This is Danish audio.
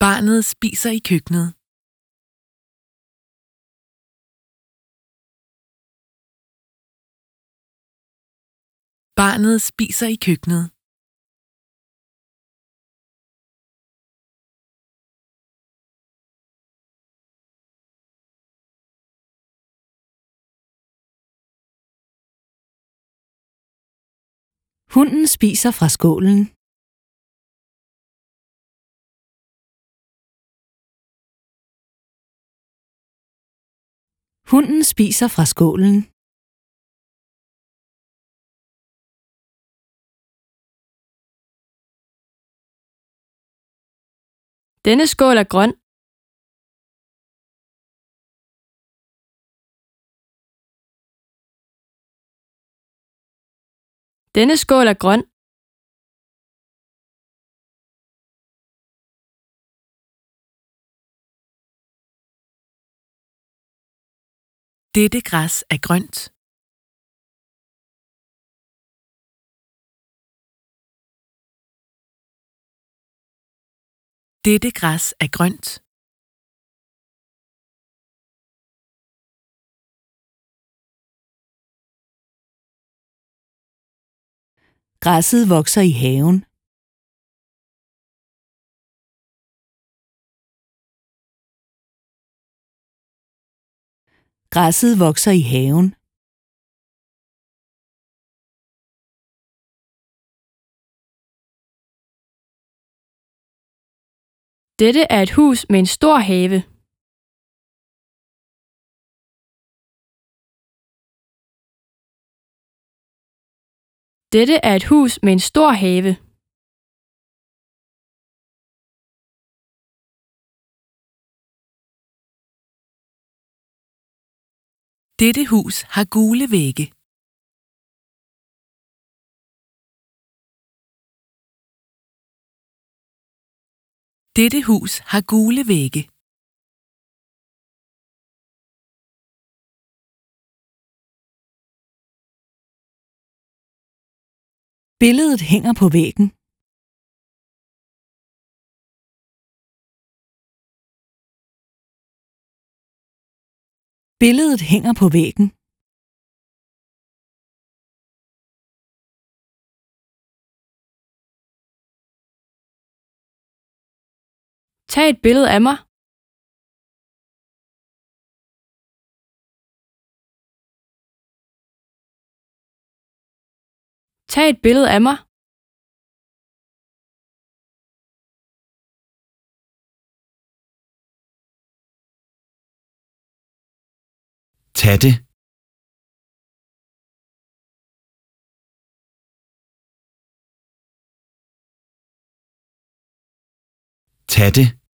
Barnet spiser i køkkenet. Barnet spiser i køkkenet. Hunden spiser fra skålen. Hunden spiser fra skålen. Denne skål er grøn. Denne skål er grøn. Dette græs er grønt. Dette græs er grønt. Græsset vokser i haven. Græsset vokser i haven. Dette er et hus med en stor have. Dette er et hus med en stor have. Dette hus har gule vægge. Dette hus har gule vægge. Billedet hænger på væggen. Billedet hænger på væggen. Tag et billede af mig. Tag et billede af mig. Tag det. Tag det.